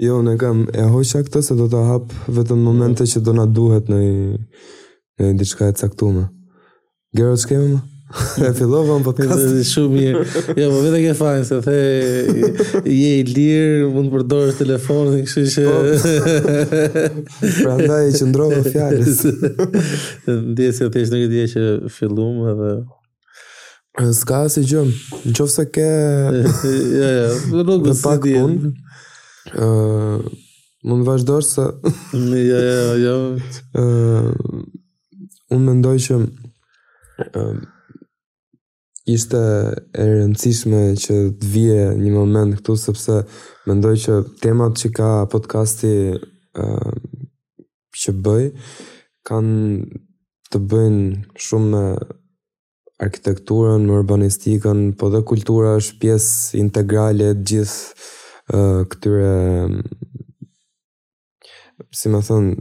Jo, unë e kam, e hoqa këtë se do të hap vetëm momente që do na duhet ndonjë diçka e caktuar. Gero të më? E fillova unë podcast. Shumë mirë. Jo, po vetë ke fajin se the je i lirë, mund të përdorësh telefonin, kështu që po. Prandaj që ndrova fjalën. Ndjesë se ti nuk e di që filluam edhe S'ka asgjë, në qofë se ke... Ja, ja, në rrugë si pak dhjetë. Punë, uh, mund të vazhdosh se... Ja, ja, ja. Uh, unë mendoj që... Uh, ishte e rëndësishme që të vije një moment këtu, sepse mendoj që temat që ka podcasti uh, që bëj kanë të bëjnë shumë me arkitekturën, me urbanistikën, po dhe kultura është pjesë integrale e gjithë këtyre si me thënë,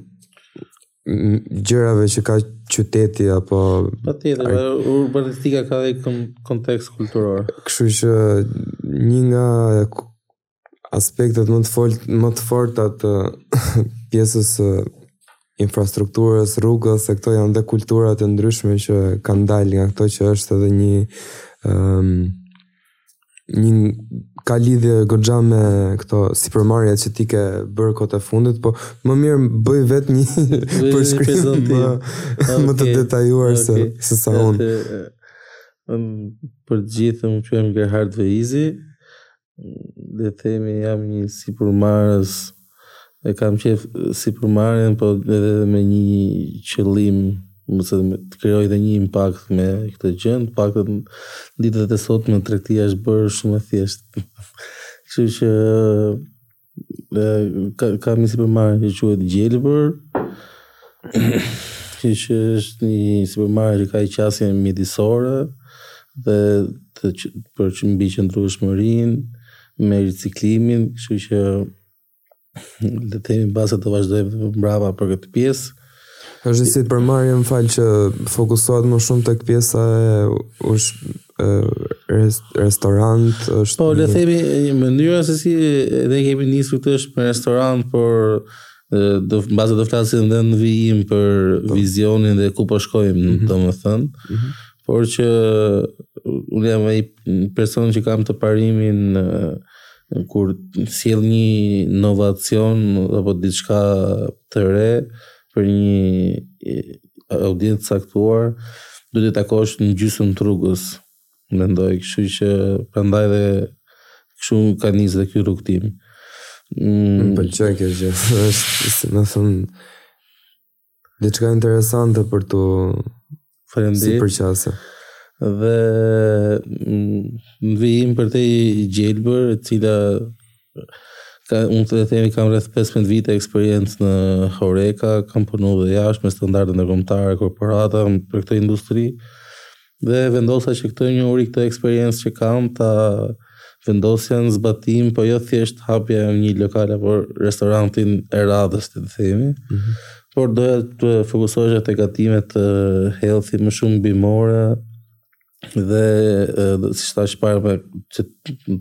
gjërave që ka qyteti apo patjetër urbanistika ka dhe kontekst kulturor. Kështu që një nga aspektet më të fort, më të forta të pjesës së infrastrukturës, rrugës, se këto janë dhe kulturat e ndryshme që kanë dalë nga këto që është edhe një um, një ka lidhje goxha me këto sipërmarrje që ti ke bërë kohët e fundit, po më mirë bëj vetë një përshkrim më, okay. më të detajuar okay. se se sa unë. Um, për të gjithë më quajnë Gerhard Veizi, le të themi jam një sipërmarrës e kam qejf sipërmarrjen po edhe me një qëllim se të krijoj dhe një impakt me këtë gjë, të paktën ditët e sotme tregtia është bërë shumë e thjeshtë. Kështu që kam një sipërmarrje që quhet Gjelbër, që që është një sipërmarrje që ka një qasje mjedisore dhe të që, për që mbi qëndrueshmërinë me riciklimin, kështu që le të themi mbase të vazhdojmë mbrapa për këtë pjesë. Është sipërmarrje më fal që fokusohet më shumë tek pjesa e ush, restorant është Po le të themi një mënyrë se si ne kemi nisur këtë është me restorant por do mbase do flasim edhe në vijim për po. vizionin dhe ku po shkojmë mm -hmm. domethënë mm -hmm. por që unë jam ai person që kam të parimin kur sjell një inovacion apo diçka të re për një audiencë të caktuar, duhet t'i takosh në gjysmën e rrugës, mendoj, kështu që prandaj dhe kështu ka nis dhe ky rrugëtim. Mm. Më pëlqen kjo gjë. Është, më thon, Diçka interesante për të Faleminderit. Si përqasje. Dhe në vijim Përtej Gjelbër, e cila ka unë të themi kam rreth 15 vite eksperiencë në Horeca, kam punuar dhe jashtë me standarde ndërkombëtare korporata për këtë industri. Dhe vendosa që këtë njohuri, këtë eksperiencë që kam ta vendosja në zbatim, po jo thjesht hapja e një lokali apo restorantin e radhës, të themi. Mm -hmm. Por doja të fokusohesha tek gatimet healthy, më shumë bimore, dhe siç thashë pra që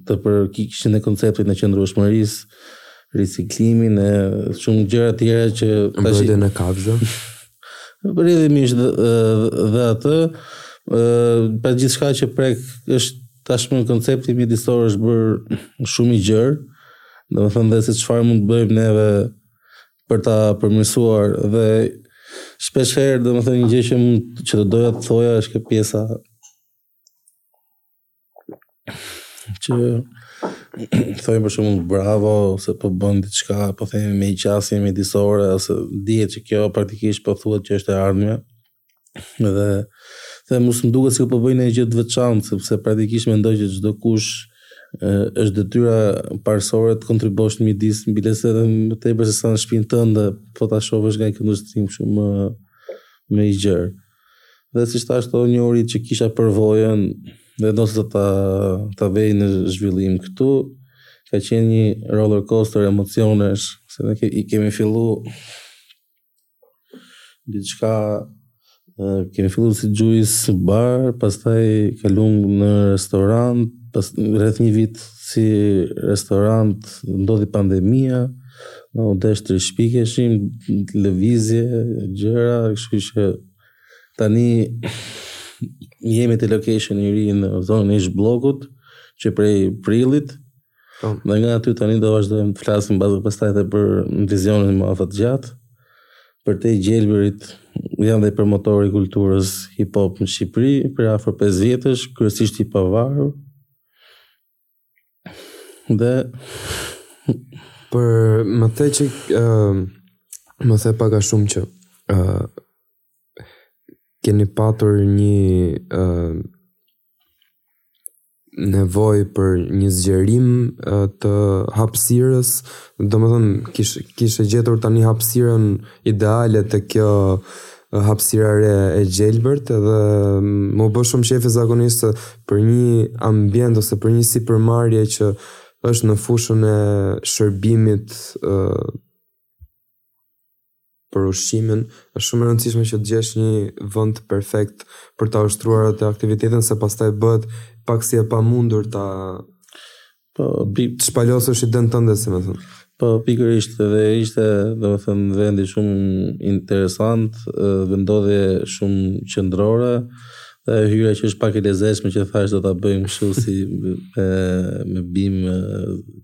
të përkrahnin konceptin e qëndrueshmërisë, riciklimin e shumë gjëra tjera që mbrojtjen e kafshëve Rrjedhimisht dhe atë, pra, gjithçka që prek është tashmë koncepti mjedisor është bërë shumë i gjerë, domethënë dhe se çfarë mund të bëjmë neve për ta përmirësuar dhe shpesh herë domethënë një gjë që mund që të doja të thoja është kjo pjesa që thonë për shembull bravo se po bën diçka, po themi me një qasje mjedisore ose dihet që kjo praktikisht pothuajse që është e ardhmja. Dhe them s'më duket sikur po bëj ndonjë gjë të veçantë sepse praktikisht mendoj që çdokush është detyra parësore të kontribuosh në mjedis, biles edhe më tepër sesa në shpinë tënde po ta shohësh nga një këndvështrim shumë më i gjerë. Dhe siç thashë këto njohuri që kisha përvojën dhe vendosa ta, ta vej në zhvillim këtu, ka qenë një roller coaster emocionesh, se ne ke, i kemi fillu diçka kemi fillu si juice bar, pastaj kalum në restorant, pas rreth një vit si restorant ndodhi pandemia, Na u desh të rishpikeshim, lëvizje, gjëra, kështu që tani jemi te location i ri në zonën ish-Bllokut, që prej prillit, po. dhe nga aty tani do vazhdojmë të flasim mbase pastaj dhe për vizionin më afatgjatë, Përtej Gjelbërit. Jam dhe promotor i kulturës hip-hop në Shqipëri, prej afro 5 vjetësh, kryesisht i pavarur, Dhe po më the që uh, më the pak a shumë që uh, keni patur një uh, nevojë për një zgjerim të hapësirës, domethënë, kishe, kishe gjetur tani hapësirën ideale te kjo hapësira re e gjelbërt dhe m'u bë shumë qejfi se zakonisht për një ambient ose për një sipërmarrje që është në fushën e shërbimit për ushqimin, është shumë e rëndësishme që të gjesh një vend perfekt për ta ushtruar atë aktivitetin se pastaj bëhet pak si e pamundur ta Po, pik... Shpalosësh idenë tënde, si me thënë. Po, pikërisht dhe ishte, domethënë, vendi shumë interesant, vendndodhje shumë qendrore, dhe hyrja që është pak e lezetshme që thashë do ta bëjmë kshu si me, me bimë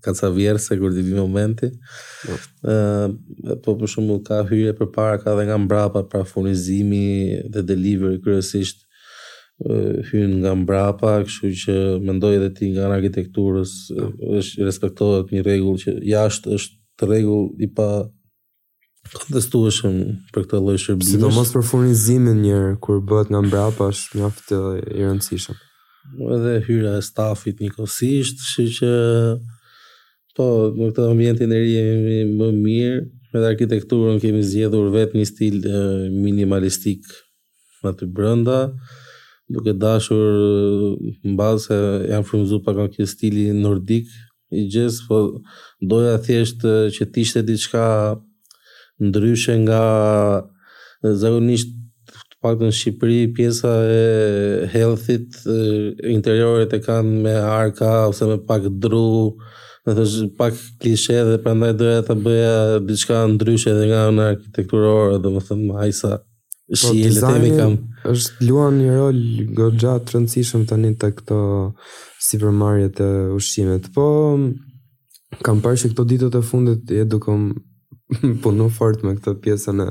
kacavjerrëse kur t'i vijë momenti. Po. po, për shembull ka hyrje përpara, ka dhe nga mbrapa, pra furnizimi dhe delivery kryesisht, hyn nga mbrapa, kështu që mendoj edhe ti nga ana arkitekturës është respektohet një rregull që jashtë është rregull i pakontestueshëm për këtë lloj shërbimi. Sidomos për furnizimin një herë kur bëhet nga mbrapa është mjaft i rëndësishëm. Edhe hyrja e stafit njëkohësisht, kështu që po në këtë ambientin e ri jemi më mirë, edhe arkitekturën kemi zgjedhur vetë një stil minimalistik aty brenda duke dashur mbase se jam frymëzuar pak nga ky stili nordik i gjësë, po doja thjesht që të ishte diçka ndryshe nga zakonisht të paktën në Shqipëri pjesa e healthit interierët e kanë me arka ose me pak dru edhe është pak klishe dhe prandaj doja ta bëja diçka ndryshe dhe nga ana arkitekturore domethënë hajsa Po, Shi le të themi dizajni kam. është luan një rol goxha të rëndësishëm tani te këto sipërmarrjet e ushqimit. Po, kam parë që këto ditët e fundit je duke punu fort me këtë pjesën e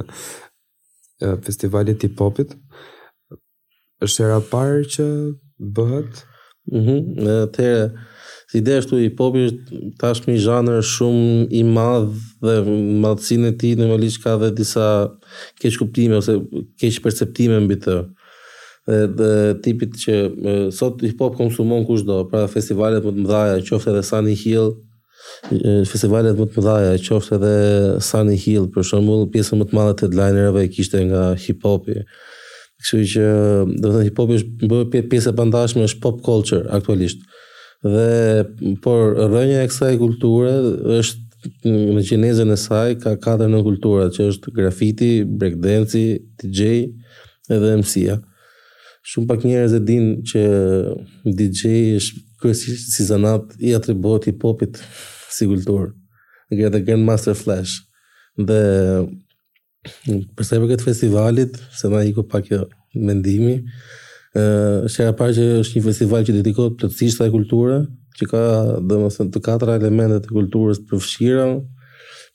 e, festivalit hip hopit. Është hera e parë që bëhet? Mhm, mm atëherë si ide ashtu hip hopi është tashmë një zhanër shumë i madh dhe me madhësinë e tij normalisht ka dhe disa keqkuptime ose keqperceptime mbi të. Dhe, dhe tipit që sot hip hop konsumon kushdo, pra festivalet më të mëdha, qoftë edhe Sunny Hill, festivalet më të mëdha, qoftë edhe Sunny Hill për shembull, pjesën më të madhe të headlinerëve e kishte nga hip hopi. Kështu që, domethënë hip hopi është bë pjesë e pandashme është pop culture aktualisht. Dhe por rrënja e kësaj kulture është në gjenezën e saj ka katër nënkultura që është grafiti, breakdance, DJ edhe MC-ja. Shumë pak njerëz e dinë që DJ është kryesisht si zanat i atribuohet hip hopit si kulturë. Nga The Grandmaster Flash. Dhe përsa i përket festivalit, se na iku pak jo mendimi, është hera parë që është një festival që dedikohet plotësisht asaj kulture, që ka domethënë të katra elementet e kulturës të përfshira,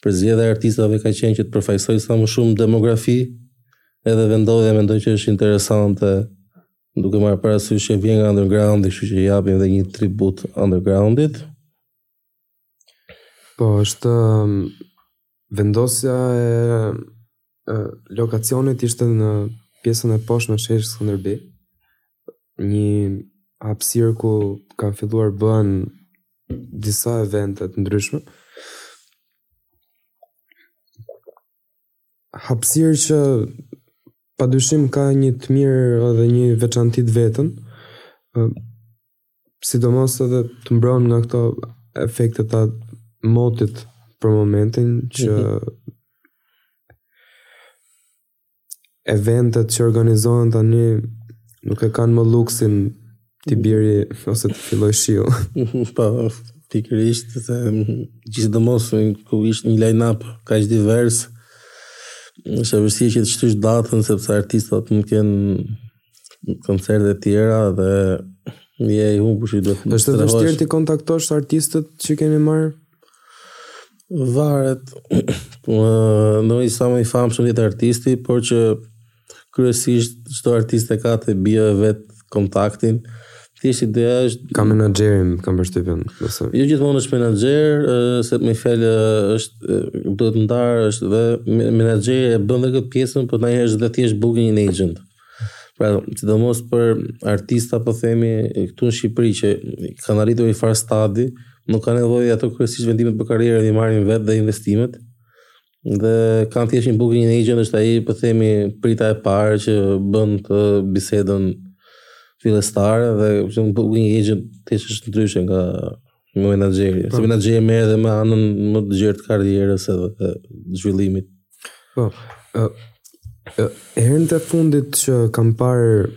përzgjedhja e artistave ka qenë që të përfaqësojë sa më shumë demografi, Edhe vendodhja mendoj që është interesante duke marrë parasysh që vjen nga undergroundi, kështu që japim edhe një tribut undergroundit. Po, është um, vendosja e, e lokacionit ishte në pjesën e poshtme të sheshit Skënderbej. Një hapësirë ku kanë filluar bëhen disa evente të ndryshme. hapësirë që pa dyshim ka një të mirë edhe një veçanti të vetën, sidomos edhe të mbron nga këto efektet e motit për momentin që mm -hmm. eventet që organizohen tani nuk e kanë më luksin Të bjerë ose të filloj shiu. po, pikërisht se sidomos kur është një line-up kaq divers, është e vështirë që të shtysh datën, sepse artistat mund kenë koncerte të tjera dhe je i humbur si do të thotë. Është e vështirë të kontaktosh artistët që keni marrë? Varet, normal që sa më i famshëm të jetë artisti, por që Kryesisht çdo artist e ka te bio e vet kontaktin. Thjesht ideja është Ka menaxherin, kam përshtypjen, nëse. Jo gjithmonë është menaxher, ë, se më fal është e, duhet ndarë, është dhe me- menaxheri e bën dhe këtë pjesën, por ndonjëherë është dhe thjesht booking agent. Pra, sidomos për artista po themi këtu në Shqipëri që kanë arritur një farë stadi, nuk kanë nevojë ato kryesisht vendimet për karrierën i marrin vetë dhe investimet. Dhe kanë thjesht një booking agent është ai, po themi prita e parë që bën atë bisedën fillestare dhe që një booking agent thjesht është ndryshe nga me- menaxheri. Po. Se menaxheri merret dhe me anën më të gjerë të karrierës edhe të zhvillimit. Po. Ë ë herën e fundit që kam parë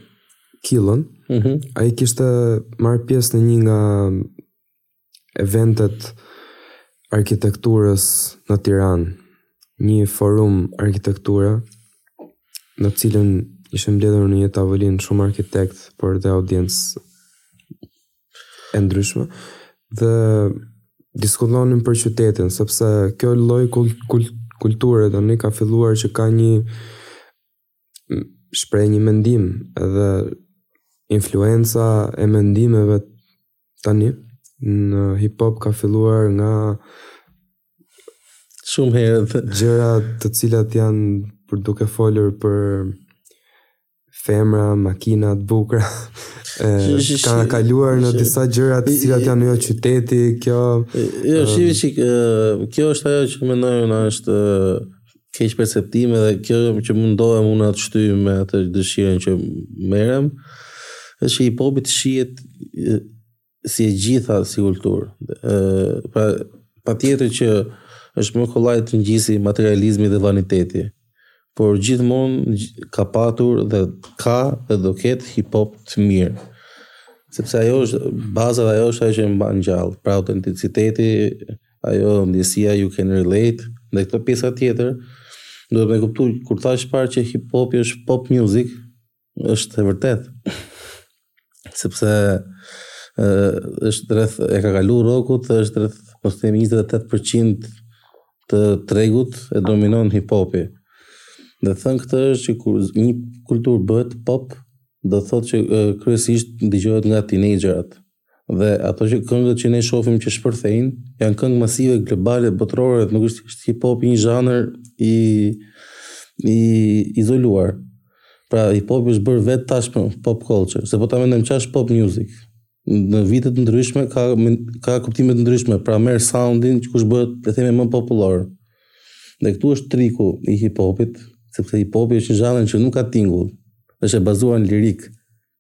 Killën, mm -hmm. ai kishte marrë pjesë në një nga eventet e arkitekturës në Tiranë, një forum arkitekture në të cilin ishim mbledhur në një tavolinë shumë arkitektë, por dhe audiencë e ndryshme dhe diskutonin për qytetin, sepse kjo lloj kulture tani ka filluar që ka një shpreh një mendim edhe influenca e mendimeve tani në hip hop ka filluar nga shumë herë gjëra të cilat janë për duke folur për femra, makina të bukura. Ëh, ka kaluar në disa gjëra të cilat janë jo qyteti, kjo. Jo, shih, shiko kjo është ajo që mendoj unë është keqperceptim dhe kjo që mundohem unë ta shty me atë dëshirën që merrem, është që hip hopi të shihet si e gjitha si kulturë. Pra, patjetër që është më kollaj të ngjisi materializmi dhe vaniteti. Por gjithmonë ka patur dhe ka dhe do ketë hip hop të mirë. Sepse ajo është baza dhe ajo është ajo që e mban gjallë, pra autenticiteti, ajo ndjesia you can relate dhe te kjo pjesa tjetër duhet me kuptu kur thashë parë që hip hopi është pop music është e vërtetë sepse është rreth e ka kalu rokun është rreth po themi 28% të tregut e dominon hip hopi dhe thënë këtë është që kur një kulturë bëhet pop do thotë që kryesisht dëgjohet nga teenagerat Dhe ato që këngët që ne shofim që shpërthejnë, janë këngë masive, globale, botërore, nuk është që hip hopi një zhanër i, i izoluar. Pra hip hop është bërë vetë tashmë pop culture, se po ta mendojmë ça është pop music. Në vite të ndryshme ka, ka kuptime të ndryshme, pra merr soundin që kush bëhet, le themi, më popullor. Dhe këtu është triku i hip hopit, sepse hip hopi është një zhanër që nuk ka tingull, është e bazuar në lirikë.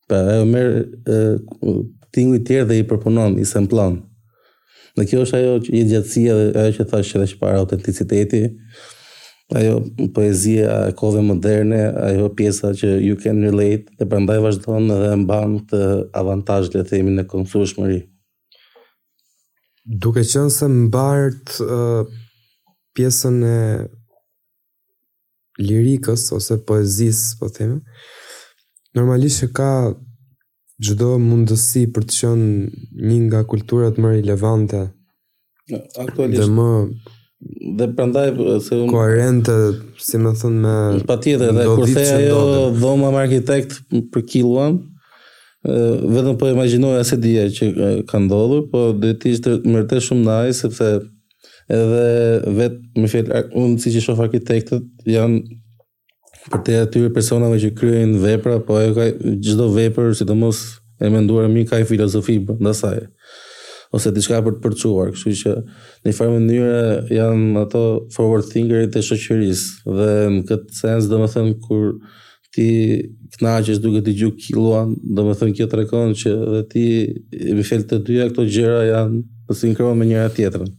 Pra, ajo merr tinguj të tjerë dhe i përpunon, i semplon. Dhe kjo është ajo jetëgjatësia dhe ajo që thashë edhe parë autenticiteti, ajo poezia e kohëve moderne, ajo pjesa që you can relate, dhe prandaj vazhdon dhe e mban këtë avantazh le të themi në konsumueshmëri. Duke qenë se mbart uh, pjesën e lirikës ose poezisë, po them, normalisht që ka çdo mundësi për të qenë një nga kulturat më relevante. Jo, aktualisht. Dhe më dhe prandaj se unë koherente, si me thënë patjetër edhe kur the ajo dhoma me arkitekt për Killuan, vetëm po imagjinoja s'e dija që ka ndodhur, po do të ishte vërtet shumë nice sepse Edhe vet me fjalë ar- unë siç i shoh arkitektët janë përtej atyre personave që krijojnë vepra, po ajo që çdo vepër, sidomos e menduar mirë ka një filozofi brenda saj ose diçka për të përçuar, kështu që në një farë mënyre janë ato forward thinkerit e shoqërisë dhe në këtë sens domethënë kur ti kënaqesh duke dëgju Killuan, domethënë kjo tregon që dhe ti më fal të dyja këto gjëra janë në sinkron me njëra tjetrën.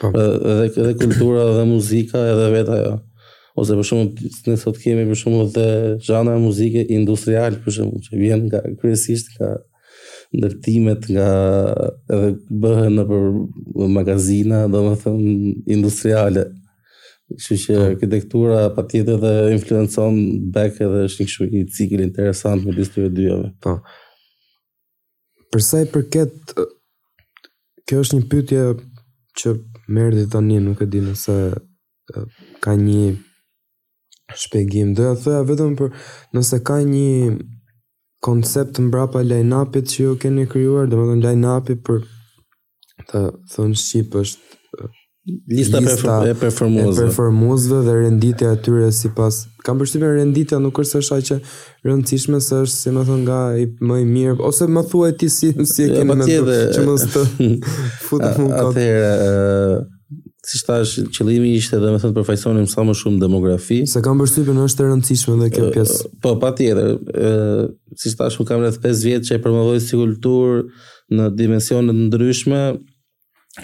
Po. Dhe dhe kultura dhe muzika edhe vetë ajo. Ose për shembull ne sot kemi për shembull dhe zhanre muzike industrial për shembull që vjen nga kryesisht nga ndërtimet nga edhe bëhen nëpër magazina, domethënë industriale. Kështu që arkitektura patjetër dhe influencon back edhe është një kështu një cikël interesant midis të dyjave. Po. Për sa i përket kjo është një pyetje që më erdhi tani, nuk e di nëse ka një shpjegim. Doja të thoja vetëm për nëse ka një koncept mbrapa line-up-it që ju keni krijuar, domethënë line-up-i për të thënë shqip është lista, lista e performuesve. E performuesve dhe renditja e tyre sipas kam përshtypjen renditja nuk është ashtu që rëndësishme se është si me thënë nga i më i mirë ose më thuaj ti si si e ke menduar që mos të futem unë kot. Atëherë si thash, qëllimi ishte domethënë të përfaqësonim sa më shumë demografi. Se kam përshtypjen është e rëndësishme dhe kjo pjesë. Po, patjetër, si thash, më kam rreth 5 vjet që e promovoj si kulturë në dimensione të ndryshme,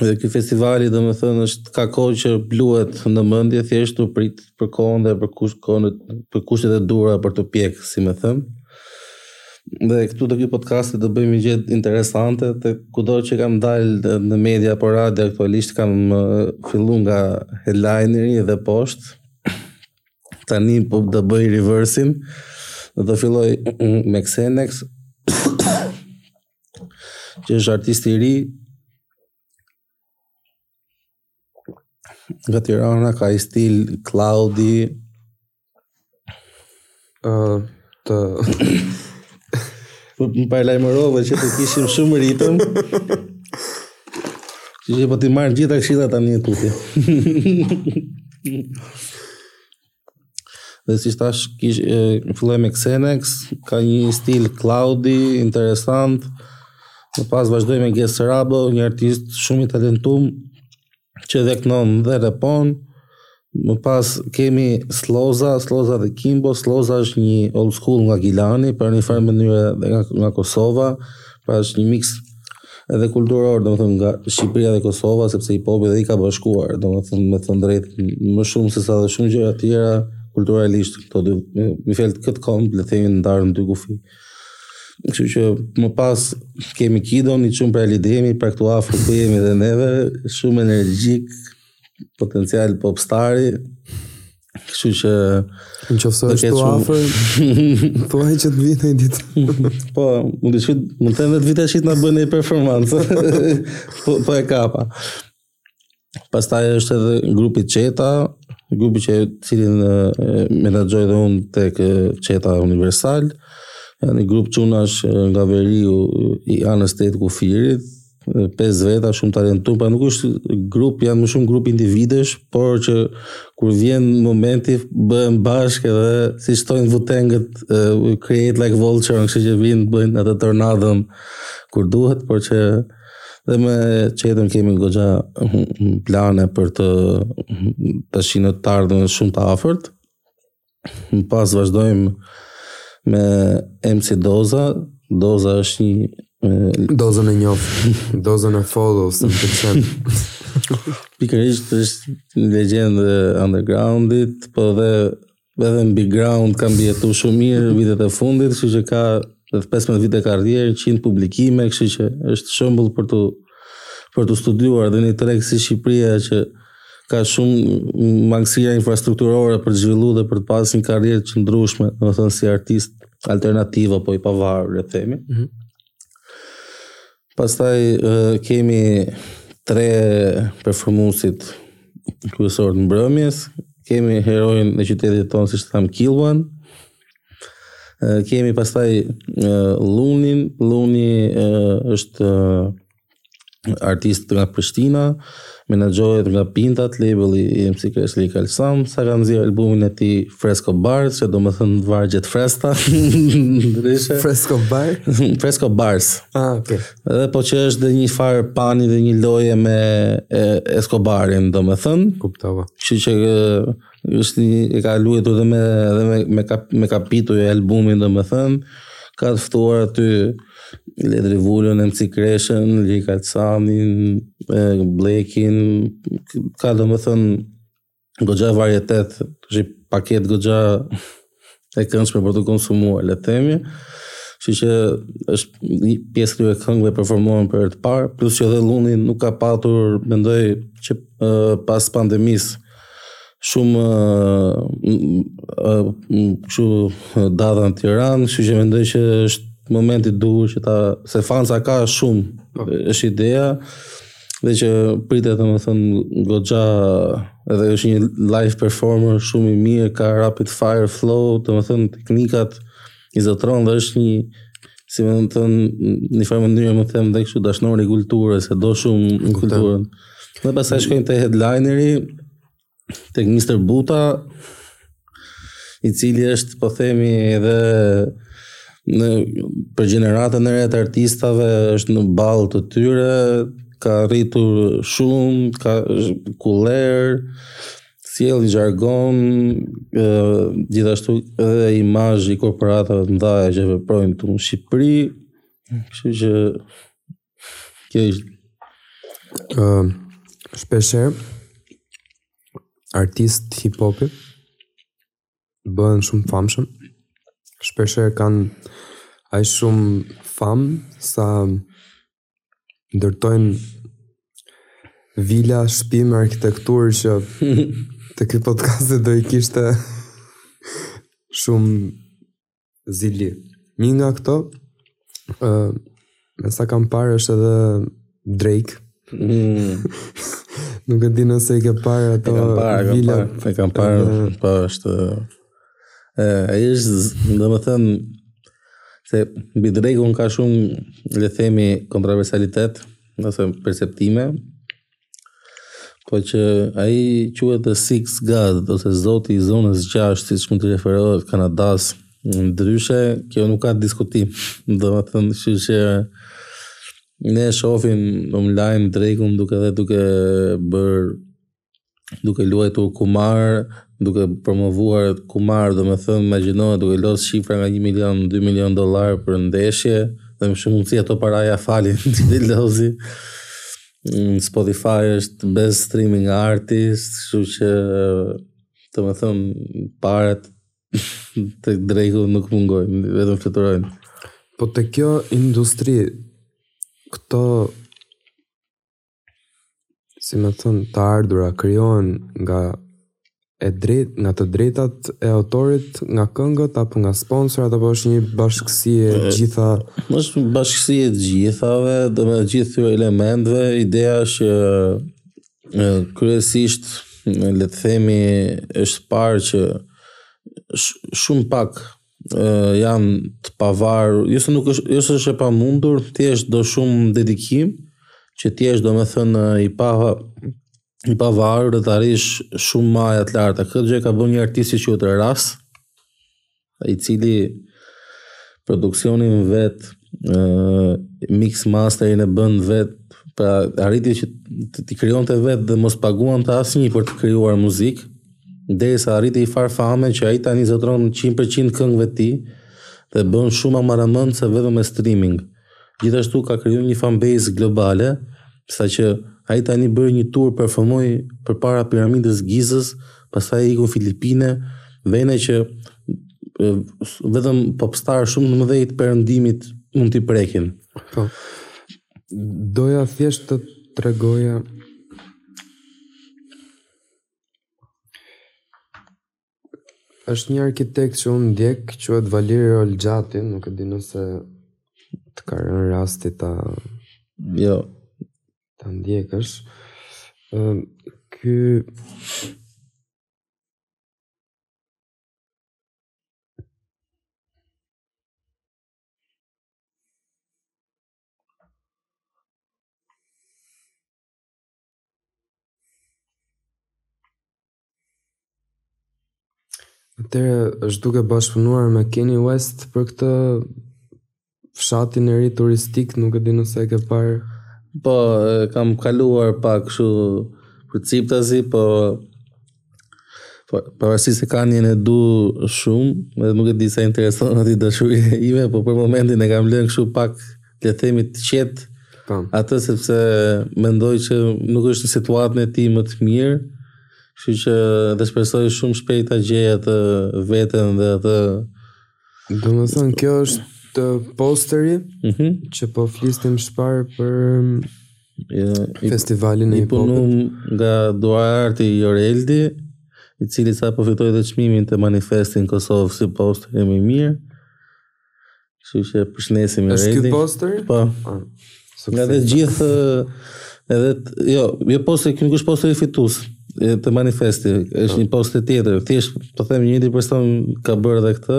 dhe ky festivali domethënë është ka kohë që bluhet në mendje, thjesht u prit për kohën dhe për kushtet e duhura për t'u pjekë, si me thënë. Dhe këtu te ky podcasti do bëj një gjë interesante, te kudo që kam dalë në media apo radio, aktualisht kam fillu nga headlineri dhe poshtë, tani po do bëj reversin, dhe do filloj me Xenex, që është artisti i ri, Nga Tirana ka një stil cloudy uh, ti po më paralajmërove që të kishim shumë ritëm. Që po t'i marr gjitha këshillat tani e tutje. Dhe siç thashë, kish, fillojmë me Xenex, ka një stil cloudy, interesant, më pas vazhdojmë me Ges Rabo, një artist shumë i talentumë, që dhe këndon dhe repon, më pas kemi Slloza, Slloza dhe Kimbo, Slloza është një old school nga Gjilani, pra në një farë mënyre dhe nga, nga Kosova, pra është një mix edhe kulturor, domethënë nga Shqipëria dhe Kosova, sepse hip-hopi dhe i ka bashkuar, domethënë me thënë të drejtën më shumë se sa dhe shumë gjëra të tjera kulturalisht këto dy me fjalë këtë komb le të themi ndarë në dy kufij. Kështu që më pas kemi Kidon, një çun prej Ali Demi, pra këtu afër ku jemi dhe neve, shumë energjik, potencial popstari. Kështu që në qoftë se është shumë... afër, po ai që të vjen ai ditë. po, mund të shkoj, mund të them vetë vjen të shohë na bën një performancë. po po e kapa. Pastaj është edhe grupi Çeta, grupi që të cilin menaxhoj dhe unë tek Çeta Universal. Janë një grup çunash nga veriu i anës tjetër të kufirit, pesë veta shumë të talentuar, pra nuk është grup, janë më shumë grup individesh, por që kur vjen momenti bëhen bashkë dhe siç thonë Wu-Tang-ët uh, create like Voltron, kështu që vijnë bëjnë atë tornadën kur duhet, por që dhe me Çetën kemi goxha plane për të tashmen dhe të ardhmen shumë të afërt. Më pas vazhdojmë me MC Doza. Doza është një... Dozën e njoh, Dozën e follow, se më pëlqen. Pikërisht është një legjendë e undergroundit, po dhe edhe në mainground ka mbijetu shumë mirë vitet e fundit, kështu që ka dhe 15 vite karrierë, 100 publikime, kështu që është shembull për t'u për t'u studiuar dhe në një treg si Shqipëria që ka shumë mangësia infrastrukturore për të zhvilluar dhe për të pasur një karrierë të qëndrueshme, domethënë si artist alternativ apo i pavarur, le të themi. Mm -hmm. Pastaj uh, kemi tre performuesit kryesorë të mbrëmjes, kemi heroin e qytetit tonë, siç thamë, Killuan, uh, kemi pastaj uh, Llunin, Lluni uh, është uh, artist nga Prishtina, menaxhohet nga Pintat, labeli i MC Kreshës dhe Lyrical Son, sa ka nxjerr albumin e tij Fresco Bars, që domethënë vargje të freskëta. Ndryshe. Fresco Bar? Fresco Bars. Ah, okay. Edhe po që është dhe një farë pani dhe një loje me e, Escobarin, domethënë. Kuptova. Kështu që është e ka luajtur dhe me dhe me me kap, me kapitujt e albumit domethën ka të ftuar aty Ledri Vulën, MC Kreshën, Lyrical Sonin, Blekin, ka domethën goxha varietet, është paketë goxha e këndshme për t'u konsumuar, le të themi. Kështu që është një pjesë këtyre këngëve performohen për herë të parë, plus që edhe Lluni nuk ka patur, mendoj që uh, pas pandemisë shumë kështu data në Tiranë, kështu që mendoj që është momenti i duhur që ta se fansa ka shumë, po. është ideja Dhe që pritet domethënë goxha edhe është një live performer shumë i mirë Ka rapid fire flow domethënë teknikat i zotëron dhe është një si me thënë në një farë mënyre me thënë dhe kështu dashnor i kulturës E do shumë kulturën Dhe pastaj shkojmë te headlineri tek Mr. Buta, i cili është, po themi, edhe për gjeneratën e re të artistave është në ballë të tyre, ka rritur shumë, ka kuller, sjell një zhargon, gjithashtu edhe imazh i korporatave të mëdha që veprojnë këtu në Shqipëri, kështu që Kjo është uh, shpeshherë artistë hip hopi bëhen shumë të famshëm. Shpeshherë kanë aq shumë famë sa ndërtojnë vila, shtëpi me arkitekturë që te ky podcast do i kishte shumë Zili. Një nga këto, ë uh, me sa kam parë është edhe Drake. Mm. Nuk e di nëse i ke parë ato vilat. E kam parë, e kam parë, po është ë ai është domethënë se mbi Drake-un ka shumë le të themi kontroversialitet ose perceptime, Po që ai quhet The Six God ose Zoti i zonës 6, siç mund të referohet Kanadas. Ndryshe, kjo nuk ka diskutim. Domethënë, kështu që ne shohim online Drake-un duke dhe duke bër duke luajtur kumar, duke promovuar kumar, domethënë, imagjinoje duke loz shifra nga 1 milion, 2 milion dollar për ndeshje, dhe me shumë mundësi ato para ia falin, dhe lozi. Mm, Spotify është best streaming artist, kështu që domethënë paret te Drake-u nuk mungojnë, vetëm fluturojnë. Po te kjo industri, këto, si me thënë, të ardhura, krijohen nga E drejtë nga të drejtat e autorit, nga këngët apo nga sponsorat apo është një bashkësi e të gjithave? Është një bashkësi e të gjithave, domethënë gjithë këtyre elementeve, ideja është që kryesisht le të themi është parë që shumë pak janë të pavarur, jo se nuk është, jo se është e pamundur, thjesht do shumë dedikim, që thjesht domethënë i pa i pavarur dhe të arrish shumë maja të larta. Këtë gjë ka bërë një artist që quhet Russ, i cili produksionin vet, mix masterin e bën vet, pra arriti që t'i krijonte vet dhe mos paguante asnjë për të krijuar muzikë, derisa arriti një farë fame që ai tani zotëron 100% këngëve të tij dhe bën shumë a marramendëse vetëm me streaming. Gjithashtu ka krijuar një fan base globale, saqë ai tani bëri një tur performoi përpara piramidës Gizës, pastaj iku në Filipine, vende që vetëm popstar shumë të mëdhenj të perëndimit mund t'i prekin. Po. Doja thjesht të tregoja është një arkitekt që unë ndjek, quhet Valerio Olgiati, nuk e di nëse të ka rënë rasti ta jo ta ndjekësh. Ë ky Atëherë është duke bashkëpunuar me Kanye West për këtë fshatin e ri turistik, nuk e di nëse e ke parë. Po, kam kaluar pak kështu përciptazi, po Po, pavarësisht se Kanjen e du shumë, dhe nuk e di sa i intereson atij dashuria ime, po për momentin e kam lënë kështu pak le të themi të qetë. Po. Atë sepse mendoj që nuk është në situatën e tij më të mirë. Kështu që dhe shpresoj shumë shpejt ta gjejë atë veten dhe atë Domethënë, kjo është te posteri mm -hmm. që po flistim shpar' për ja, i, festivalin e i punum nga duart e Joreldit, i cili sapo fitoi dhe çmimin te Manifesti në Kosovë si posteri më i mirë. Kështu që përshëndesim Joreldin. Është ky posteri? Po. Ah. Sukses. Edhe gjithë edhe jo, jo posteri, nuk është posteri fitues te Manifesti, është po. një poster tjetër. Thjesht po them i njëjti person ka bërë edhe këtë.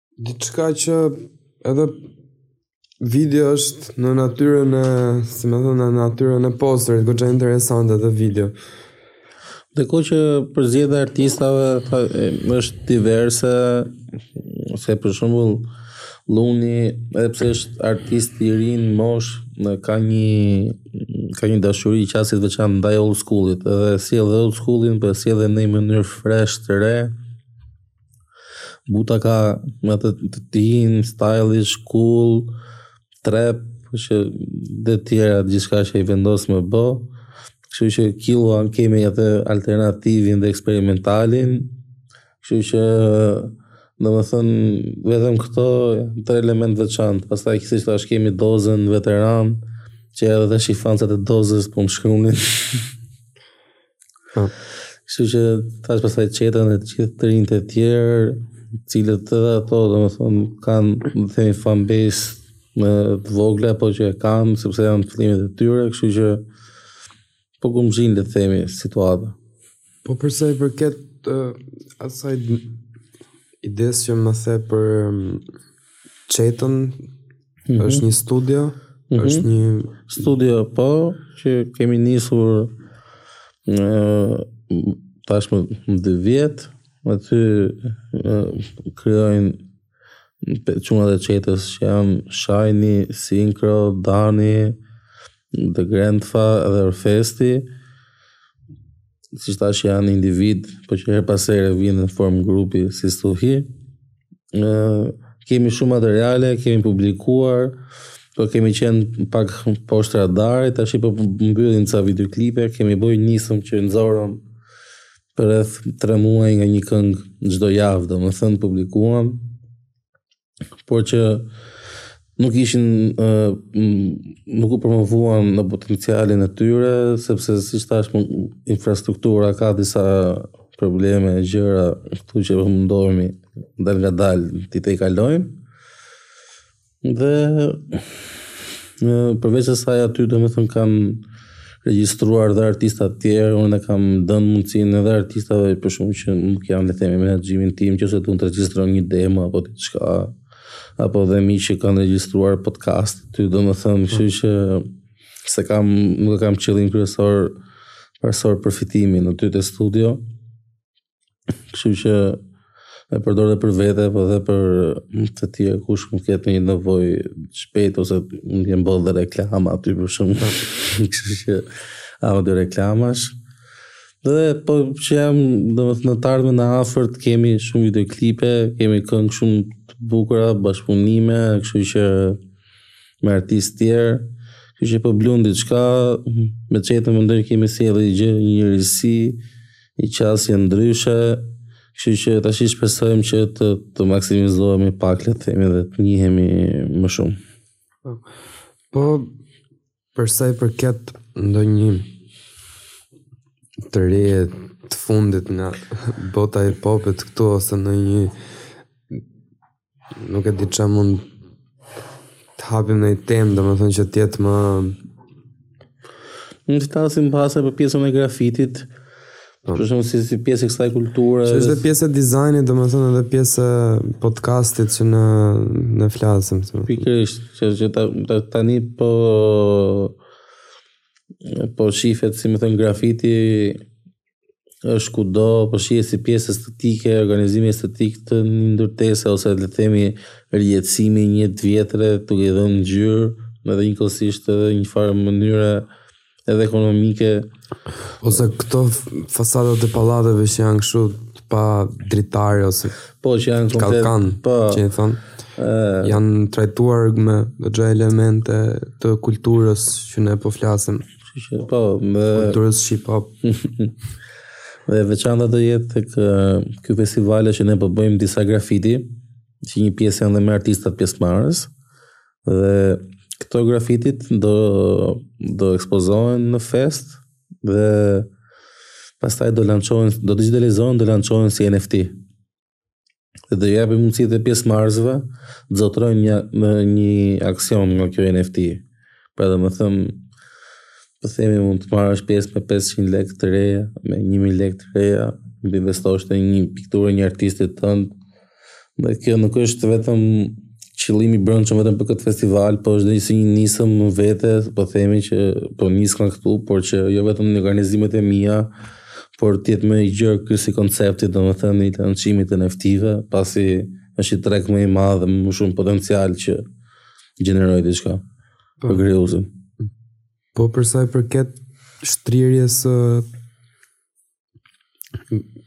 Diçka që edhe video është në natyrën e, si me thënë, në natyrën e posterit, goxha interesante dhe video. Dhe kjo që përzgjedhja e artistave ta, e, është diverse, se për shembull Lluni, edhe pse është artist i ri në moshë, ka një, ka një dashuri, qasje të veçantë ndaj old schoolit, edhe sjell edhe old schoolin, por po e sjell në një mënyrë fresh të re, Buta ka më atë të tijin, stylish, cool, trap, e të tjera, gjithçka që i vendos me bo. Kështu që Killuan kemi atë alternativin dhe eksperimentalin. Kështu që, domethënë, vetëm këto tre elemente të veçantë. Pastaj siç thashë kemi Dozën, veteran, që edhe dhe shih fansat e Dozës, po më shkrunin. Po. Kështu që thashë pastaj Çetën e të gjithë të rinjtë e tjerë, të cilët edhe ato domethënë kanë, le të themi fan base më të vogla, po që e kanë sepse janë fillimet e tyre, kështu që po gumëzhin le të themi situata. Po për sa i përket uh, asaj idesë që më the për um, Çetën mm -hmm. është një studio, mm -hmm. është një studio po që kemi nisur tashmë 2 vjet, aty krijojnë çunat e Çetës që janë Shajni, Sinkro, Dani, The Grandfa dhe Orfesti. siç thashë janë individë, po që herë pas herë vijnë në formë grupi si stuhi. Ë kemi shumë materiale, kemi publikuar, po kemi qenë pak poshtë radarit, tashi po mbyllim ca videoklipe, kemi bërë një nismë që nxorëm për rreth 3 muaj nga një këngë çdo javë, domethënë publikuam. por që nuk ishin uh, nuk u promovuan në potencialin e tyre sepse siç thashë infrastruktura ka disa probleme e gjëra këtu që mundohemi dalëngadalë t'i tejkalojmë dhe përveç asaj aty domethënë kanë regjistruar dhe artista të tjerë, unë e kam dënë mundësinë edhe artistave për shembull që nuk janë le themi menaxhimin tim, që nëse duan të regjistrojnë një demo apo diçka, apo dhe miq që kanë regjistruar podcast, aty domethënë, kështu që s'e kam, nuk e kam qëllim kryesor, parësor përfitimin aty te studio, Kështu që e përdor dhe për vete, po dhe për të tjerë kush mund të ketë nevojë shpejt ose mund të bëjë dhe reklama aty për shembull. Kështu që audio reklamash. Dhe po që ja domethënë të ardhmen e afërt, kemi shumë videoklipe, kemi këngë shumë të bukura, bashkëpunime, kështu që me artistë të tjerë, kështu që po bluhet diçka, me qëtë më ndërë kemi sjellë diçka një risi, një qasje ndryshe, kështu që tashi shpresojmë që të, të maksimizohemi pak le të themi dhe të njihemi më shumë. Po, po për sa i përket ndonjë të re të fundit nga bota e popit këtu ose ndonjë Nuk e di ça mund të hapim ndonjë temë, domethënë që të jetë më... Mund të flasim pastaj për pjesën e grafitit, po. për shembull si, si pjesë e kësaj kulture... Që është dhe pjesë e dizajnit, domethënë edhe pjesë e podcastit që ne, ne flasim. Pikërisht, që, që ta, ta, tani po... Po shifet, si me thënë, grafiti është kudo, po shihet si pjesë estetike, organizimi estetik i një ndërtese ose le të themi rjetësimi i një të vjetre duke i dhënë ngjyrë dhe njëkohësisht edhe një farë mënyre edhe ekonomike. Ose këto fasadat e pallateve që janë kështu pa dritare ose po që janë komplet kalkan, po që i thonë janë trajtuar me ca elemente të kulturës që ne po flasim. Kështu që po, me kulturës hip hop. dhe e veçanta do jetë tek ky festival që ne po bëjmë disa grafiti, që një pjesë janë dhe me artistat pjesëmarrës. Dhe këto grafitit do do ekspozohen në fest dhe pastaj do lançohen, do digitalizohen, do lançohen si NFT. dhe do japi mundësi pjesëmarrësve të zotërojnë një, një aksion nga kjo NFT. Pra domethënë, po themi mund të marrësh pjesë me 500 lekë të reja, me 1000 lekë të reja, mund të investosh në një pikturë të një artisti të tëndë, dhe kjo nuk është vetëm qëllim i brendshëm vetëm për këtë festival, po është dhe si një nismë në vete, po themi që po nis nga këtu, por që jo vetëm në organizimet e mia, por të jetë më i gjerë ky si koncept, domethënë i lançimit të NFT-ve, pasi është një treg më i madh dhe me shumë potencial që gjeneron diçka për krijuesin. Po për sa i përket shtrirjes së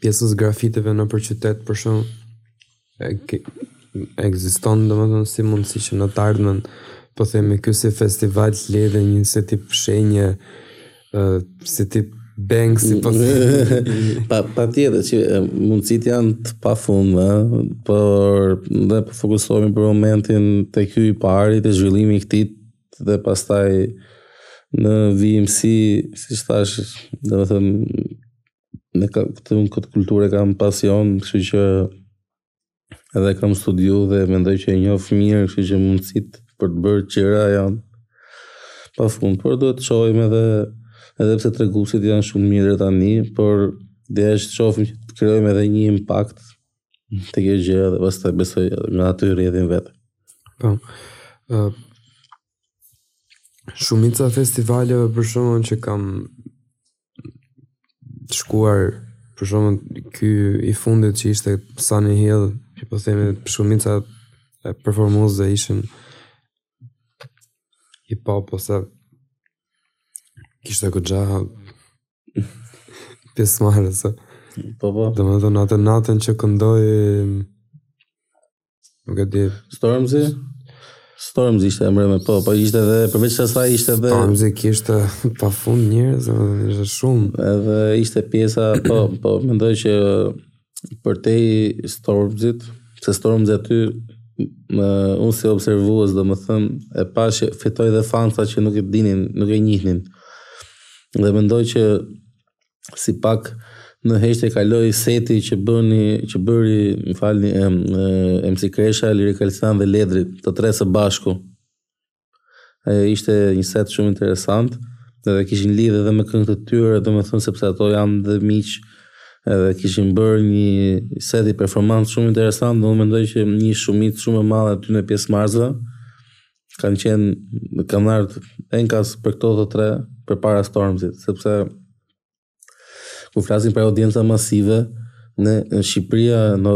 pjesës së grafiteve nëpër qytet për shembull Ekziston domethënë si mundësi që në të ardhmen, po themi ky si festival të lihet një si tip shenje, si tip Banksy po themi. pa patjetër që mundësitë janë të pafundme, por ne po fokusohemi për momentin te ky i pari te zhvillimi i këtij dhe pastaj në vijimësi, siç thash, domethënë në këtë, unë këtë kulturë e kam pasion, kështu që edhe kam studiu dhe mendoj që e njof mirë, kështu që mundësitë për të bërë gjëra janë pa fund, por duhet të shohim edhe edhe pse treguesit janë shumë mirë tani, por duhet të shofim që të krijojmë edhe një impakt te kjo gjë dhe pastaj besoj nga aty rrjedhin vetë. Po. Ë uh, Shumica festivaleve për shembull që kam shkuar për shembull ky i fundit që ishte Sunny Hill që po themi shumica e performuesve ishin hip hop se kishte goxha pjesëmarrës, po po domethënë atë natën që këndoi Nuk e di. Stormzy? Stormzy ishte emri me po, po ishte edhe përveç asaj ishte edhe Stormzy kishte pafund njerëz, ishte shumë. Edhe ishte pjesa, po, po mendoj që për te Stormzyt, se Stormzy aty më unë si observues domethënë, e pashë që fitoi dhe fansa që nuk e dinin, nuk e njihnin. Dhe mendoj që si pak në heshtje kaloi seti që bëni që bëri, më falni, em, MC Kresha, Lyrical Son dhe Ledri, të tre së bashku. E, ishte një set shumë interesant, edhe kishin lidh edhe me këngë të tyre, domethënë sepse ato janë dhe miq, edhe kishin bërë një set, një performancë shumë interesant, dhe unë mendoj që një shumicë shumë e madhe e atyre pjesëmarrësve, kanë qenë kanë ardhur enkas për këto të tre përpara Stormzit, sepse kur flasim për audienca masive, ne Shqipëria në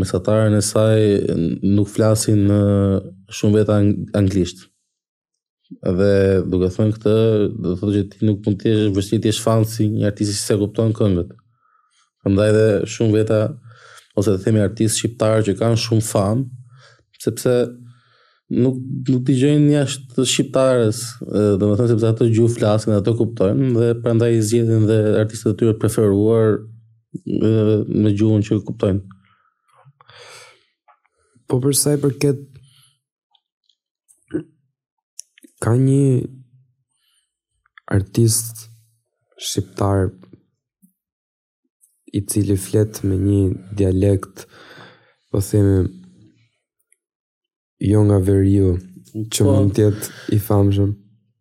mesataren e saj nuk flasin shumë veta anglisht. Dhe duke thënë këtë, do të thotë që ti nuk mund të jesh vështirë të jesh fans i një artisti që s'e kupton këngët. Prandaj dhe shumë veta ose të themi artistë shqiptarë që kanë shumë fans, sepse nuk nuk dëgjojnë jashtë shqiptares, domethënë sepse ato gjuhë flasin, ato kuptojnë dhe prandaj zgjedhin dhe artistët e tyre të preferuar me gjuhën që kuptojnë. Po për sa i përket Ka një artist shqiptar i cili flet me një dialekt, po themi, jo nga veriu, që mund të jetë i famshëm.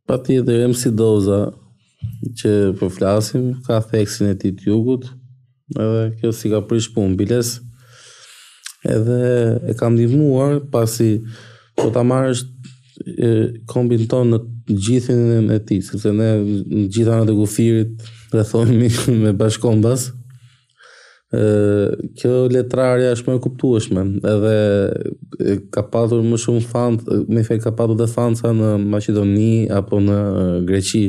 Patjetër, MC Doza, që po flasim, ka theksin e tij të jugut, edhe kjo s'i ka prish punë biles, edhe e ka ndihmuar pasi po ta marrësh kombin tonë në gjithin e tij, sepse ne në gjitha anët e kufirit rrethohemi me bashkëkombas, kjo letrarja është më e kuptueshme edhe ka patur më shumë fansa, meqë ka patur dhe fansa në Maqedoni apo në Greqi.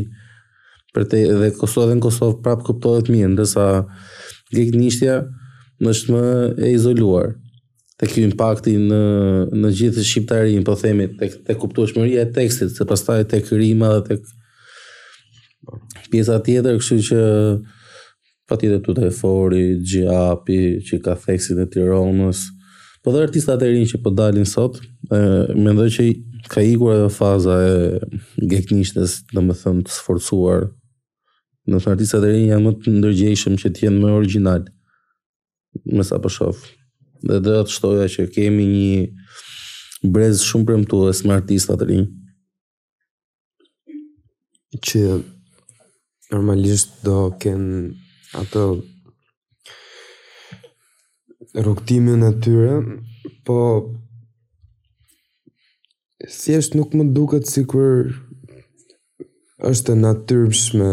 Për te dhe Kosovë dhe në Kosovë prapë kuptohet mirë, ndërsa Gegnishtja është më e izoluar. Te ky impakti në, në gjithë shqiptarinë, po themi, te, te kuptueshmëria e tekstit, se pastaj tek rima dhe tek pjesa tjetër, kështu që Patjetër Tutrefori, Xhiapi, që ka theksin e Tironës, po dhe artistat e rinj që po dalin sot, e, mendoj që ka ikur ajo faza e gegnishtes, domethënë të sforcuar. Domethënë artistat e rinj janë më të ndërgjegjshëm që të jenë më origjinal, me sa po shof. Dhe do të shtoja që kemi një brez shumë premtues me artistat e rinj. që normalisht do kenë ato rrugtimin e tyre, po thjesht nuk më duket sikur është e natyrshme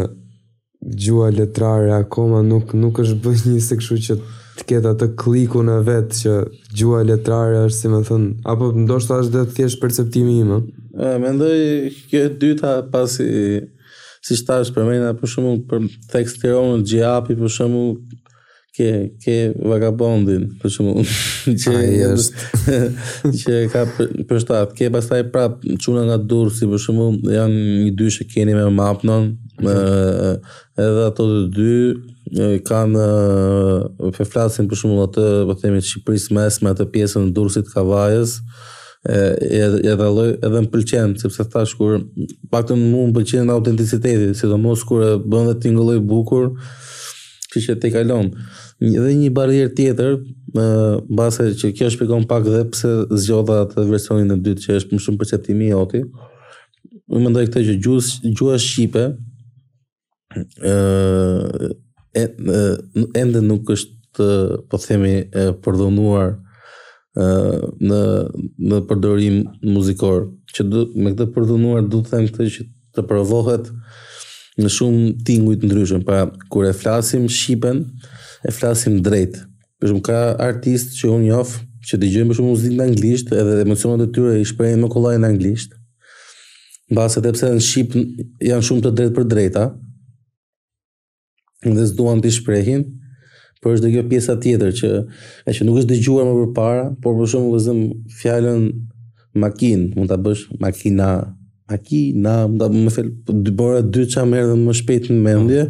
gjuha letrare akoma nuk nuk është bërë njësh, se kështu që të ketë atë kliku në vet që gjuha letrare është domethënë apo ndoshta është dhe thjesht perceptimi im ë eh? mendoj kjo e dyta pasi siç thashë përmenda për shembull për theks Tirone Xhiapi për shembull ke ke vagabondin për shembull që Ai është që ka për shembull ke pastaj prap çuna nga Durrësi për shembull janë një dyshe keni me Mapnon me edhe ato të dy kanë e flasin për shembull atë po themi të Shqipërisë së mesme atë pjesën e Durrësit, të Kavajës edhe edhe lloj edhe më pëlqen sepse thashë të paktën mua më pëlqen autenticiteti sidomos kur e bën dhe tingëllon bukur Kështu që t'i kalon. Dhe një barrierë tjetër, ë mbase që kjo shpjegon pak dhe pse zgjodha atë versionin e dytë që është më shumë perceptimi i joti. Unë mendoj këtë që gjuhës, gjuha shqipe ë e, e, ende nuk është po themi e përdhunuar ë në në përdorim muzikor. Që dua, me këtë përdhunuar dua të them këtë që të provohet në shumë tinguj të ndryshëm. Pra, kur e flasim shqipen, e flasim drejt. Për shembull ka artistë që unë njoh, që dëgjojnë më shumë muzikë në anglisht, edhe emocionet e tyre i shprehin më kollaj në anglisht. Mbase sepse në shqip janë shumë të drejtpërdrejta, dhe s'duan t'i shprehin, por është dhe kjo pjesa tjetër që e që nuk është dëgjuar më përpara, por për shembull ta zëmë fjalën makinë, mund ta bësh makina, makina, mund ta më fal po dy mora dy ça m'erdhi më shpejt në mendje.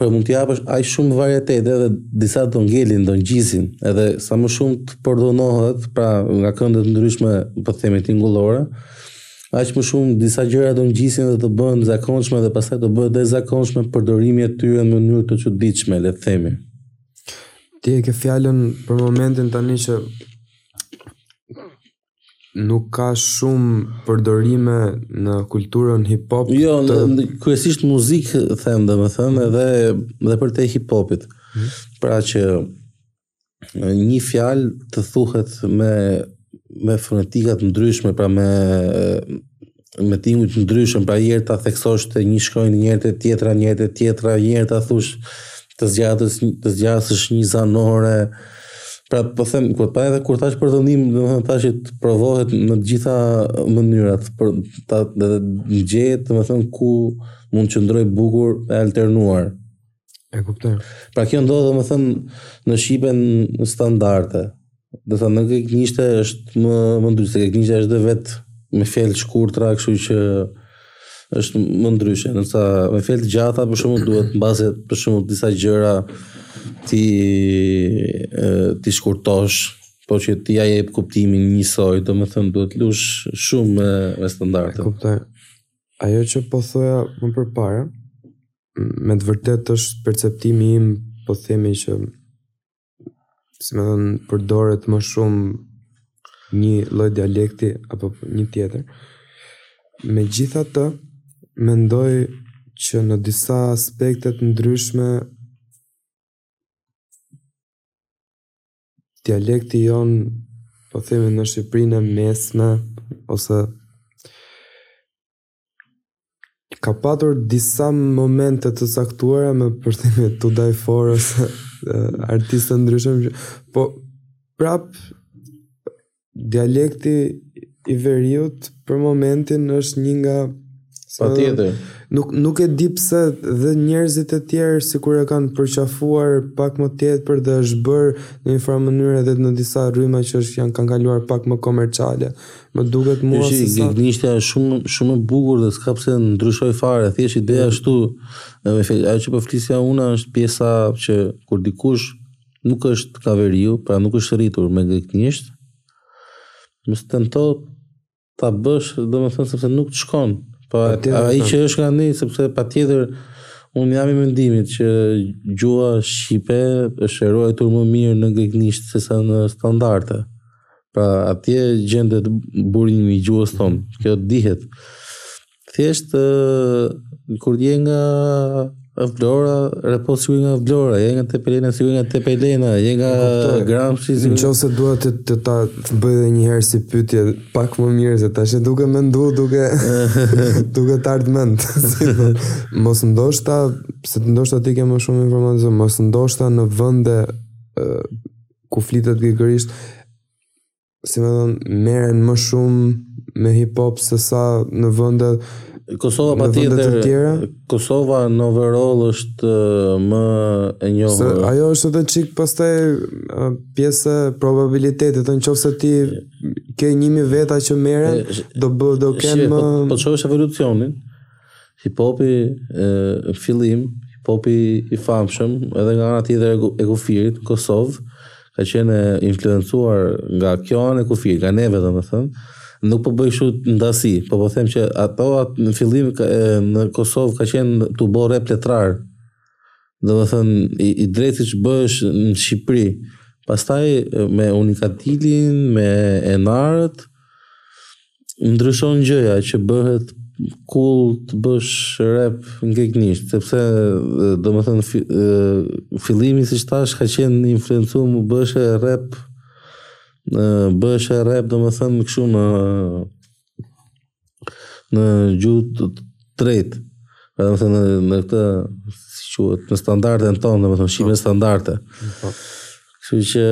Por mund të japësh aq shumë varietete dhe disa do ngelin, do ngjisin, edhe sa më shumë të përdhunohet, pra nga kënde të ndryshme, po themi tingullore, aq më shumë disa gjëra do ngjisin dhe do bëhen të zakonshme dhe pastaj do bëhet dhe e zakonshme përdorimi i tyre në mënyrë të çuditshme, le të themi. Ti e ke fjalën për momentin tani që nuk ka shumë përdorime në kulturën hip hop. Jo, të... në, kryesisht në muzikë them domethënë mm. edhe dhe përtej hip hopit. Mm. Pra që një fjalë të thuhet me me fonetika të ndryshme, pra me me tinguj të ndryshëm, pra një herë ta theksosh te një shkronjë, një herë te tjetra, një herë te tjetra, një herë ta thuash të zgjasësh, të zgjasësh një zanore, pra po them, kur pa edhe kur thashë përdhunim, domethënë që të provohet në të gjitha mënyrat, për ta dhe gjetë, domethënë ku mund të qëndrojë bukur e alternuar. E kuptoj. Pra kjo ndodh domethënë në shqipen standarde. Ndërsa në gegnishte është më më ndryshe, gegnishtja është vetë me fjalë shkurtra, kështu që është më ndryshe. Ndërsa me fjalë të gjata për shembull duhet mbase për shembull disa gjëra ti t'i shkurtosh, po që ti ia jep kuptimin njësoj, domethënë, duhet të luash shumë me, me standarde. Kuptoj. Ajo që po thoja më përpara, me të vërtetë është perceptimi im, po themi që si më thënë, përdoret më shumë një lloj dialekti apo një tjetër. Megjithatë, mendoj që në disa aspekte të ndryshme dialekti jonë, po themi në Shqipërinë e mesme, ose Ka patur disa momente të caktuara me për të thënë 2die4 ose artistë të ndryshëm, po prap dialekti i veriut për momentin është një nga patjetër nuk, nuk e di pse dhe njerëzit e tjerë sikur e kanë përqafuar pak më tepër dhe është bërë në një farë mënyre dhe në disa rryma që është janë kanë kaluar pak më komerciale Më duket mua Është se sa gegnishtja është shumë shumë e bukur dhe s'ka pse ndryshoj fare. Thjesht ideja mm. ashtu, ajo që po flisja unë është pjesa që kur dikush nuk është nga veriu, pra nuk është rritur me gegnisht, më stento ta bësh, domethënë sepse nuk të shkon. Po ai që është nga ne, sepse patjetër Unë jam i mendimit që gjuha shqipe është e ruajtur më mirë në gegnisht se sa në standarte. Pra atje gjendet burimi i gjuhës tonë, mhm. kjo dihet. Thjesht kur je nga Vlora, repo si nga Vlora, je nga Tepelena, si nga Tepelena, je nga Gramshi. Në qoftë se dua të, të ta bëj dhe njëherë si pytje, pak më mirë, se tashi duke mendu, duke, duke të ardhë mend. mos ndoshta, se ti ndoshta ti ke më shumë informacion, mos ndoshta në vende ku flitet gegërisht si me thënë merren më shumë me hip hop se sa në vende Kosova patjetër Kosova në overall është më e njohur ajo është edhe çik pastaj pjesë e probabilitetit në qoftë se ti ke 1000 veta që merren do bë do ken më po, po çojë evolucionin Hip-hopi në fillim, hip-hopi i famshëm edhe nga ana tjetër e kufirit në Kosovë ka qenë influencuar nga kjo anë e kufirit, nga neve domethënë. Nuk po bëj kështu ndasi, po po them që ato në fillim në Kosovë ka qenë tu bë rep letrar. Domethënë, i, i drejtë siç bëhesh në Shqipëri, pastaj me unikatilin, me enarët, ndryshon gjëja që bëhet cool të bësh rap në gegnisht, sepse domethënë fillimi siç thashë ka qenë influencu më bëje rap, bëje rap domethënë kështu në në gjuhë të drejtë, domethënë në këtë, si quhet, në standarten tonë, domethënë shqipen standarte. Po. Kështu që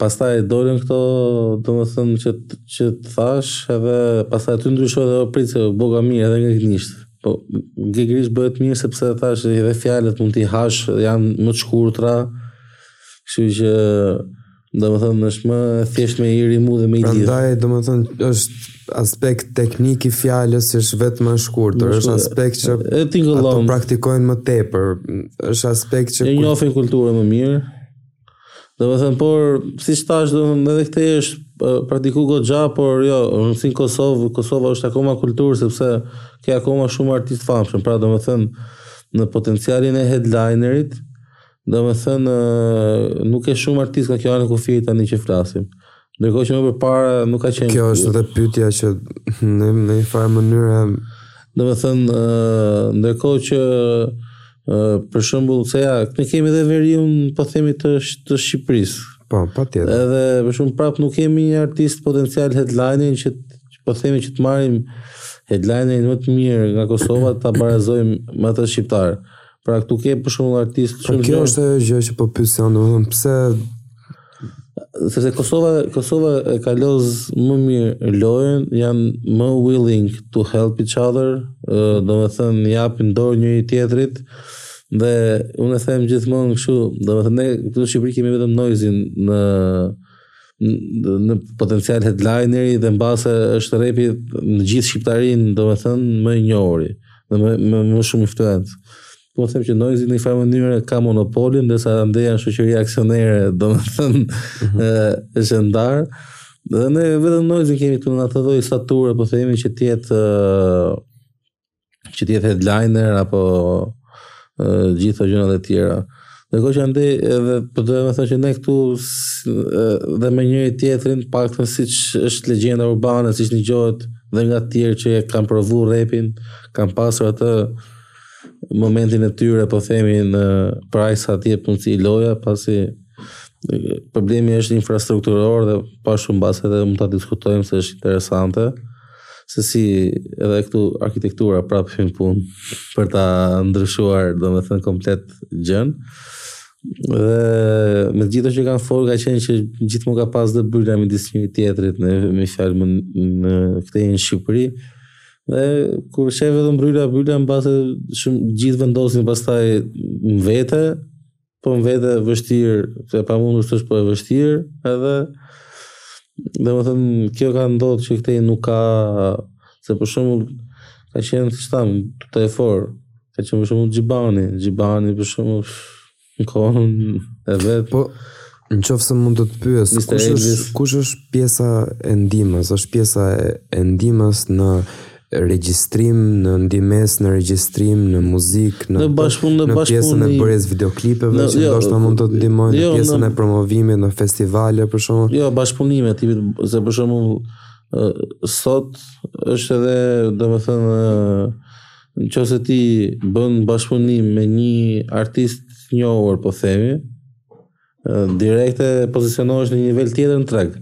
pastaj dolën këto, domethënë që që të thash, edhe pastaj aty ndryshoi edhe prit se bëhka mirë edhe n'gegnisht. Po n'gegnisht bëhet mirë sepse thash edhe fjalët mund t'i hash, janë më të shkurtra. Kështu që Domethënë, është më thjesht me i rimu dhe me i lidhë. Prandaj, domethënë, është aspekt teknik i fjalës, është vetë më shkurtër, është aspekt që ata praktikojnë më tepër, është aspekt që... E njofin kulturën më mirë, domethënë, por, siç thash, domethënë, edhe këtu është praktiku goxha, por jo, në si në Kosovë, Kosova është akoma kulturë, sepse ke akoma shumë artistë famshëm, pra domethënë, në potencialin e headlinerit, Domethënë, nuk ke shumë artist nga kjo anë kufiri tani që flasim. Ndërkohë që më përpara nuk ka qenë... Kjo është dhe pytja që në, në një farë mënyre... Domethënë, ndërkohë që për shembull se ja ne kemi edhe veriun po themi të të Shqipërisë. Po, patjetër. Edhe për shembull prap nuk kemi një artist potencial headlineri që po themi që të marrim headlinerin më të mirë nga Kosova ta barazojmë me atë shqiptar. Pra këtu ke për shembull artist po, shumë. Kjo është ajo gjë që po pyesja, domethënë pse sepse Kosova Kosova e ka loz më mirë lojën, janë më willing to help each other, domethënë japin dorë njëri tjetrit dhe unë e them gjithmonë kështu, domethënë ne këtu në Shqipëri kemi vetëm Noizin në në potencial headlineri dhe mbase është repi në gjithë shqiptarinë, domethënë, më i njohuri, dhe më, më, më shumë influent. Po them që Noizi në një farë mënyre ka monopolin, ndërsa andej janë shoqëri aksionere, domethënë, mm -hmm. është ndarë. Dhe ne vetëm Noizi kemi këtu në atë lloj stature, po themi që të jetë që të jetë headliner apo gjithë këto gjëna të tjera. Ndërkohë që andej, dhe për po domethënë që ne këtu dhe me njëri tjetrin, pak të siç është legjenda urbane, siç ndigjohet dhe nga tjerë që e kan provu repin, kan pasur atë momentin e tyre, po themi në prajsë atje për nësi i loja, pasi problemi është infrastrukturor dhe pa shumë mbase dhe mund ta diskutojmë se është interesante. se si edhe këtu arkitektura prapë hyn punë për ta ndryshuar, domethënë komplet gjënë. Dhe me gjithë që kanë folë ka qenë që gjithmonë ka pas dhe bërryla midis njëri tjetrit me një fjalë në, në këtu në Shqipëri. Dhe kur shef vetëm bërryla bërryla mbase shumë të gjithë vendosin pastaj në vete, po më vete e vështirë, s'e pamundur s'është, po e vështirë, edhe domethënë, kjo ka ndodhë që këtej nuk ka, se për shembull, ka qenë siç tha, të të e forë, ka qenë për shembull Xhibani, Xhibani për shembull, në kohën e vet. Po, në qoftë se mund të të pyes, kush është, kush është pjesa e ndihmës, është pjesa e ndihmës në regjistrim, në ndihmesë në regjistrim, në muzikë, në, në, bashkëpunë, në pjesën e bërjes së videoklipeve në, që jo, ndoshta mund të ndihmojnë jo, në pjesën në, e promovimit në festivale për shembull. Jo, bashkëpunime tipit se për shembull sot është edhe domethënë në qoftë se ti bën bashkëpunim me një artist të njohur po themi direkt pozicionohesh në një nivel tjetër në treg.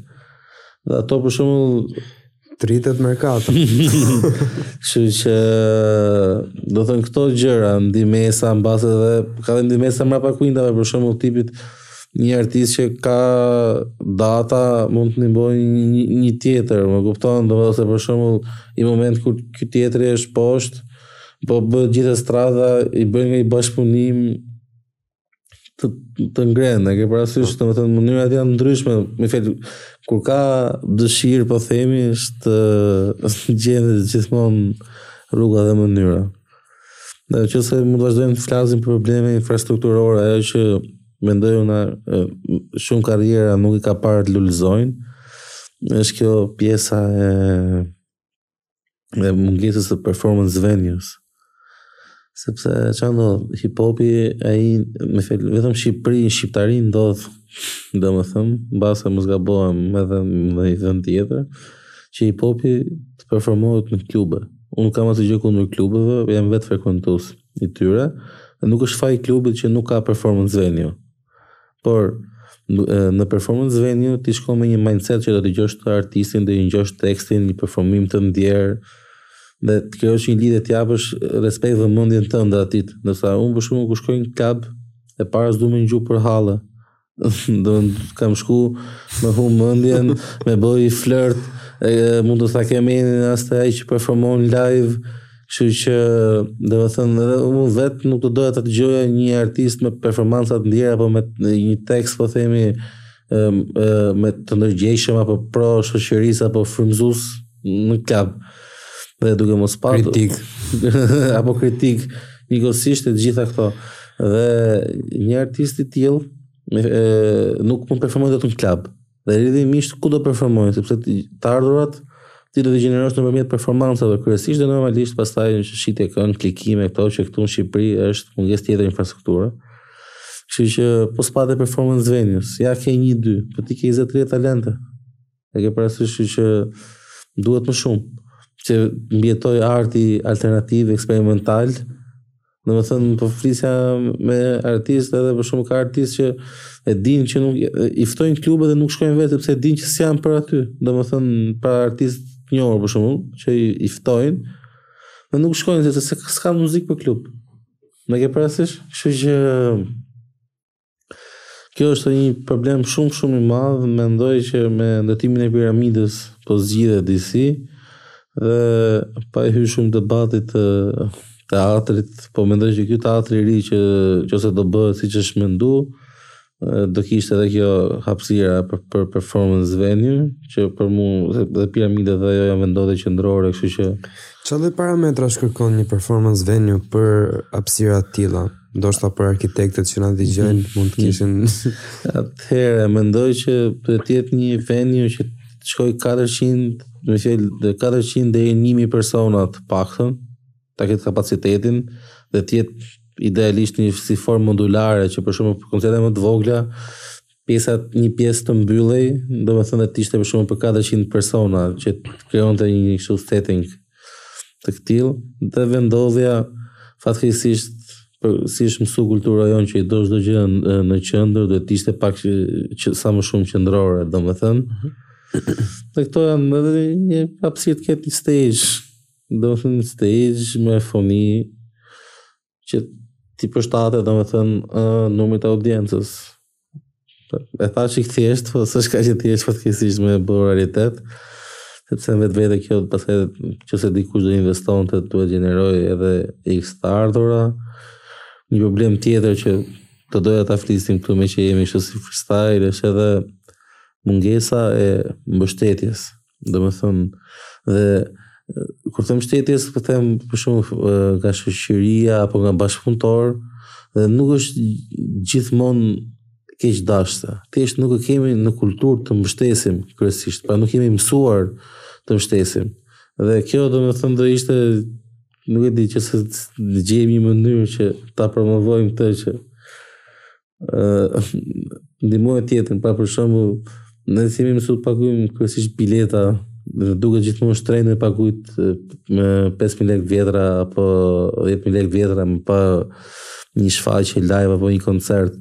Dhe ato për shembull t'rritet merkato. Kështu që domethënë këto gjëra, ndihmesa mbase dhe ka dhe ndihmesa mbrapa kuintave për shembull tipit një artist që ka data mund të ndihmojë një, një tjetër, më kupton, do të thotë për shembull në një moment kur ky tjetri është poshtë, po bën gjithë strada, i bën nga një bashkëpunim të, të ngrenë, e ke parasysh, domethënë, mënyrat janë të ndryshme, me një fjalë, kur ka dëshirë, po themi, është gjendet gjithmonë rruga dhe mënyra. Në qoftë se mund të vazhdojmë të flasim për probleme infrastrukturore, ajo që mendoj unë shumë karriera nuk i ka parë të lulëzojnë, është kjo pjesa e e mungesës së performance venues. Sepse ça ndodh, hip hopi ai me një fjalë vetëm n'Shqipëri, n'shqiptari ndodh, domethënë, mbase mos gabohem edhe në një vend tjetër, që hip hopi të performohet në klube. Unë nuk kam asgjë kundër klubeve, jam vetë frekuentues i tyre, dhe nuk është faji i klubit që nuk ka performance venue. Por në performance venue ti shkon me një mindset që do të dëgjosh atë artistin, do të dëgjosh tekstin, një performim të ndjerë dhe të krijosh një lidhje të japësh respekt dhe mendjen tënde atij. Ndërsa unë për shembull kur shkoj në klub e para s'du me ngju për halle. Do kam shku me humb mendjen, me bo flirt, e, mund të s'e kam mendjen as te ai që performon live, Kështu që, domethënë, edhe unë vetë nuk do doja të dëgjoja një artist me performanca të ndjera apo me një tekst po themi me të ndërgjegjshëm apo pro shoqërisë apo frymëzues në klub. Dhe duke mos pat kritik apo kritik njëkohësisht të gjitha këto. Dhe një artist i tillë nuk mund të performojë dot në klub. dhe rrjedhimisht ku do performojnë, sepse të ardhurat ti do të gjenerosh nëpërmjet performancave kryesisht dhe normalisht pastaj në shitje këngë, klikime këto që këtu në Shqipëri është mungesë tjetër infrastrukture. Kështu që po s'pate performance venues, ja ti ke 1 2, po ti ke 20 30 talente. E ke parasysh që duhet më shumë që të mbijetojë arti alternativ, eksperimental, Domethënë, po flisja me artistë edhe për shembull ka artistë që e din që nuk i ftojnë klubet dhe nuk shkojnë vetë, sepse e din që s'janë për aty. Domethënë, pra artistë të njohur për shembull, që i, i ftojnë, dhe nuk shkojnë, sepse s'kanë muzikë për klub. Më ke parasysh? Kështu që Kjo është një problem shumë shumë i madh, mendoj që me ndërtimin e piramidës po zgjidhet disi dhe pa i hyrë shumë debatit të teatrit, po mendoj që ky teatri i ri që nëse do bëhet siç është mendu, do kishte edhe kjo hapësirë për, për performance venue, që për mu dhe piramida dhe ajo janë vendndodhje qendrore, kështu që Çfarë parametrash kërkon një performance venue për hapësira të tilla? Ndoshta për arkitektet që na dëgjojnë mhm. mund të kishin atëherë mendoj që duhet të jetë një venue që të shkojë 400, me fjalë 400 deri në 1000 persona të paktën, ta ketë kapacitetin dhe të jetë idealisht një si formë modulare që për shembull për koncerte më të vogla pjesa një pjesë të mbyllej, domethënë dhe të ishte për shembull për 400 persona që të krijonte një kështu setting të këtillë, dhe vendndodhja fatkeqësisht për si është mësu kultura jonë që i do çdo gjë në qendër duhet të ishte pak që, që sa më shumë qendrore, domethënë. Mm -hmm. Dhe këto janë edhe një hapësirë të ketë një stage, domethënë stage me foni, që t'i përshtatet, domethënë, uh, numrit të audiencës. E thashë thjesht, po s'është kaq e thjeshtë fatkeqësisht me u bërë realitet, sepse në vetvete kjo, pastaj, që se dikush do investonte duhet të gjenerojë edhe x të ardhura, një problem tjetër që të doja ta flisnim këtu me që jemi kështu si freestyle është edhe mungesa e mbështetjes Domethënë, dhe kur them mbështetjes, po them për shembull nga shoqëria apo nga bashkëpunëtorë, dhe nuk është gjithmonë keqdashëse. Thjesht nuk e kemi në kulturë të mbështesim kryesisht, pra nuk kemi mësuar të mbështesim. Dhe kjo domethënë do ishte nuk e di që se gjejmë një mënyrë që ta promovojmë këtë që ndihmojë tjetrin, pra për shembull, ne s'jemi mësuar të paguajmë kryesisht bileta, duket gjithmonë shtrenjtë me paguajt 5000 lekë vjetra apo 10000 lekë vjetra me pa një shfaqje live apo një koncert.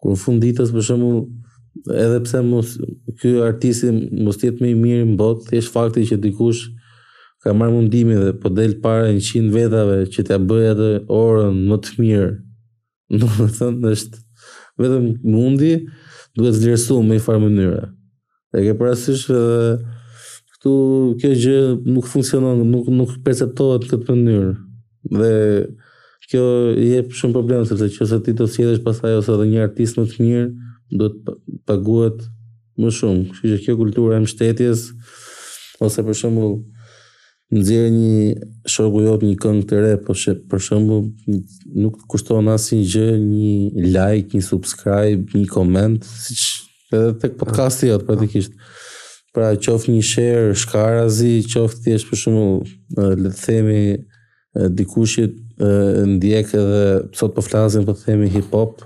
Kur në fund ditës për shembull, edhe pse mos ky artisti mos të jetë më i miri në botë, thjesht fakti që dikush ka marrë mundimin dhe po del para 100 vetave që t'ia bëjë atë orën më të mirë Domethënë është vetëm mundi duhet të vlerësohet me një farë mënyre. E ke parasysh edhe këtu kjo gjë nuk funksionon, nuk nuk perceptohet në këtë mënyrë. Dhe kjo jep shumë problem sepse nëse ti do sjellësh pastaj ose edhe një artist më të mirë, duhet të paguhet më shumë. Kështu që kjo kultura e mbështetjes ose për shembull Nxjerr një shoku jot një këngë të re, po shë, për shembull, nuk të kushton asnjë gjë, një like, një subscribe, një koment, si edhe tek podcasti jot praktikisht. Pra qoftë një share shkarazi, qoftë thjesht për shembull, le të themi dikush që ndjek edhe sot po flasim po themi hip hop.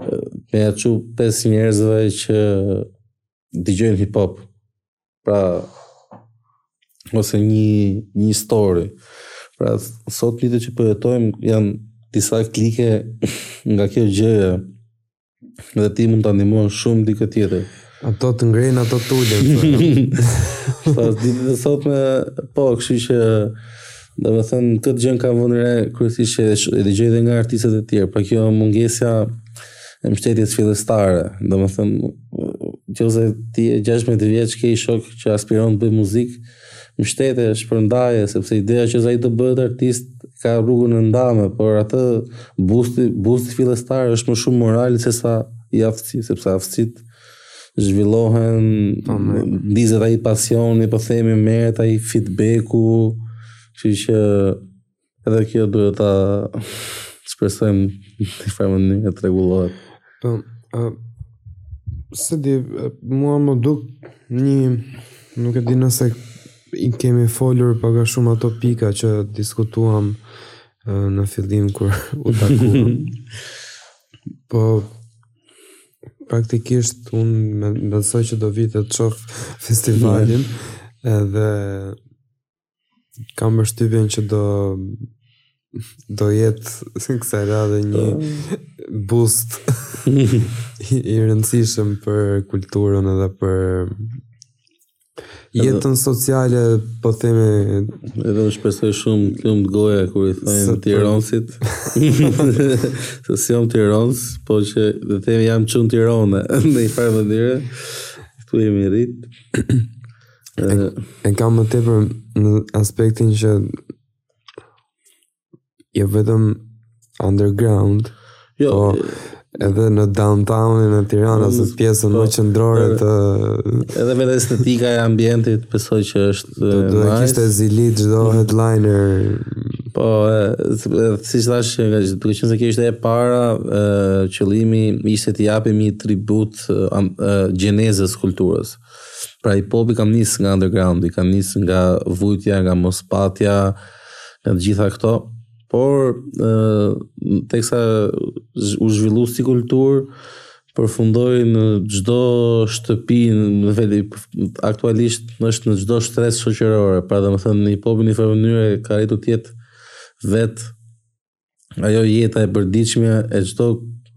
Me ja çu pesë njerëzve që dëgjojnë hip hop. pra ose një një story. Pra sot në ditët që po jetojmë janë disa klike nga kjo gjë dhe ti mund ta ndihmosh shumë dikë tjetër. Ato të ngrejnë, ato të ulin. Pas ditë dhe sot me, po, kështu që Domethënë, këtë gjënë kam vënë re kryesisht që e dëgjoj dhe nga artistët e tjerë, pra kjo mungesja e mbështetjes fillestare, domethënë, qoftë se ti je 16 vjeç ke një shok që aspiron të bëjë muzikë, mbështete, shpërndaje, sepse ideja që nëse ai do bëhet artist, ka rrugën e ndame, por atë busti, busti fillestar është më shumë moral se sa i aftësi, sepse aftësit, zhvillohen, po, ndizet ai pasioni, po themi merret ai feedbacku, kështu që edhe kjo duhet ta shpresojmë në një farë mënyre të rregullohet. Po, uh, se di, uh, mua m'u duk një, nuk e di nëse i kemi folur pak a shumë ato pika që diskutuam uh, në fillim kur u takuam. po, Praktikisht unë besoj që do vij të të shof festivalin edhe kam përshtypjen që do do jetë kësaj radhe një po. boost i rëndësishëm për kulturën edhe për jetën sociale po themi edhe unë shpresoj shumë të lumt goja kur i thajmë po- Tironsit s'e di jam Tirons po që domethënë jam çun Tirone në njëfarë mënyre këtu jemi rrit e, e kam më tepër në aspektin që jo vetëm underground, jo, po, edhe në downtownin e Tiranës, në mm, pjesën po, më qendrore të edhe me estetika e ambientit, besoj që është nice. do të kishte zili çdo mm. headliner. Po, siç thash, duke qenë se kjo ishte e para, qëllimi ishte të japim një tribut gjenezës së kulturës. Pra hip hopi ka nis nga underground, ka nis nga vujtja, nga mospatja, nga të gjitha këto, por teksa u zhvillu si kulturë, përfundoi në çdo shtëpi në nivel aktualisht është në çdo shtresë shoqërore, pra domethënë hip hopi në njëfarë mënyre ka arritur të jetë vet ajo jeta e përditshme e çdo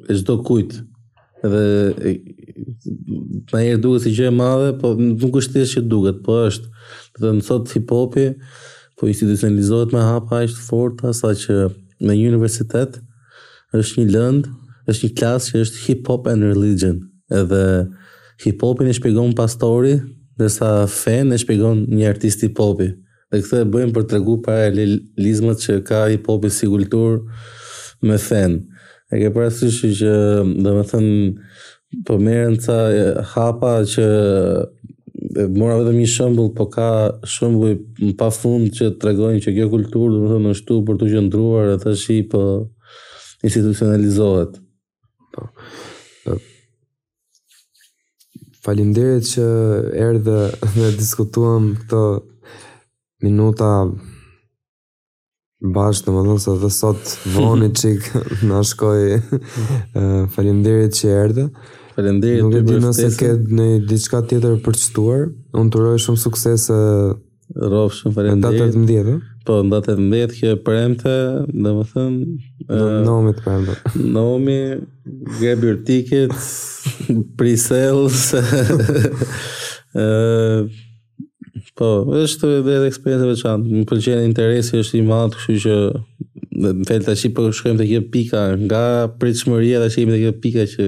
e çdo kujt edhe naiher duket si gjë e madhe, po nuk është thjesht që duket, po është. Domethënë sot hip hopi po institucionalizohet me hapa aq të forta sa që në një universitet është një lëndë, është një klasë që është hip hop and religion. Edhe hip hopin e shpjegon pastori, ndërsa fenë e shpjegon një artist hip hopi. Dhe këtë e bëjnë për t'tregu paralelizmat që ka hip hopi si kulturë me fenë. E ke parasysh që domethënë po merren ca hapa që mora vetëm një shembull, po ka shembuj pafund që tregojnë që kjo kulturë, domethënë, është këtu për të qëndruar, e tashi po institucionalizohet. Po. Faleminderit që erdhe dhe diskutuam këto minuta bashkë, domethënë se dhe sot vonë një çik na shkoi. Faleminderit që erdhe. Faleminderit. Nuk e di nëse ke ndonjë diçka tjetër për të shtuar. Unë të uroj shumë suksese Rrofsh shumë faleminderit. Datë 18, ëh? Po, datë 18 kjo e premte, domethënë, ë No mi, të premte. No mi, grab your tickets, pre-sales. Ë Po, është edhe edhe eksperiencë e veçantë. Më pëlqen interesi është i madh, kështu që në fjalë tash po shkojmë te kjo pika nga pritshmëria dhe jemi te kjo pika që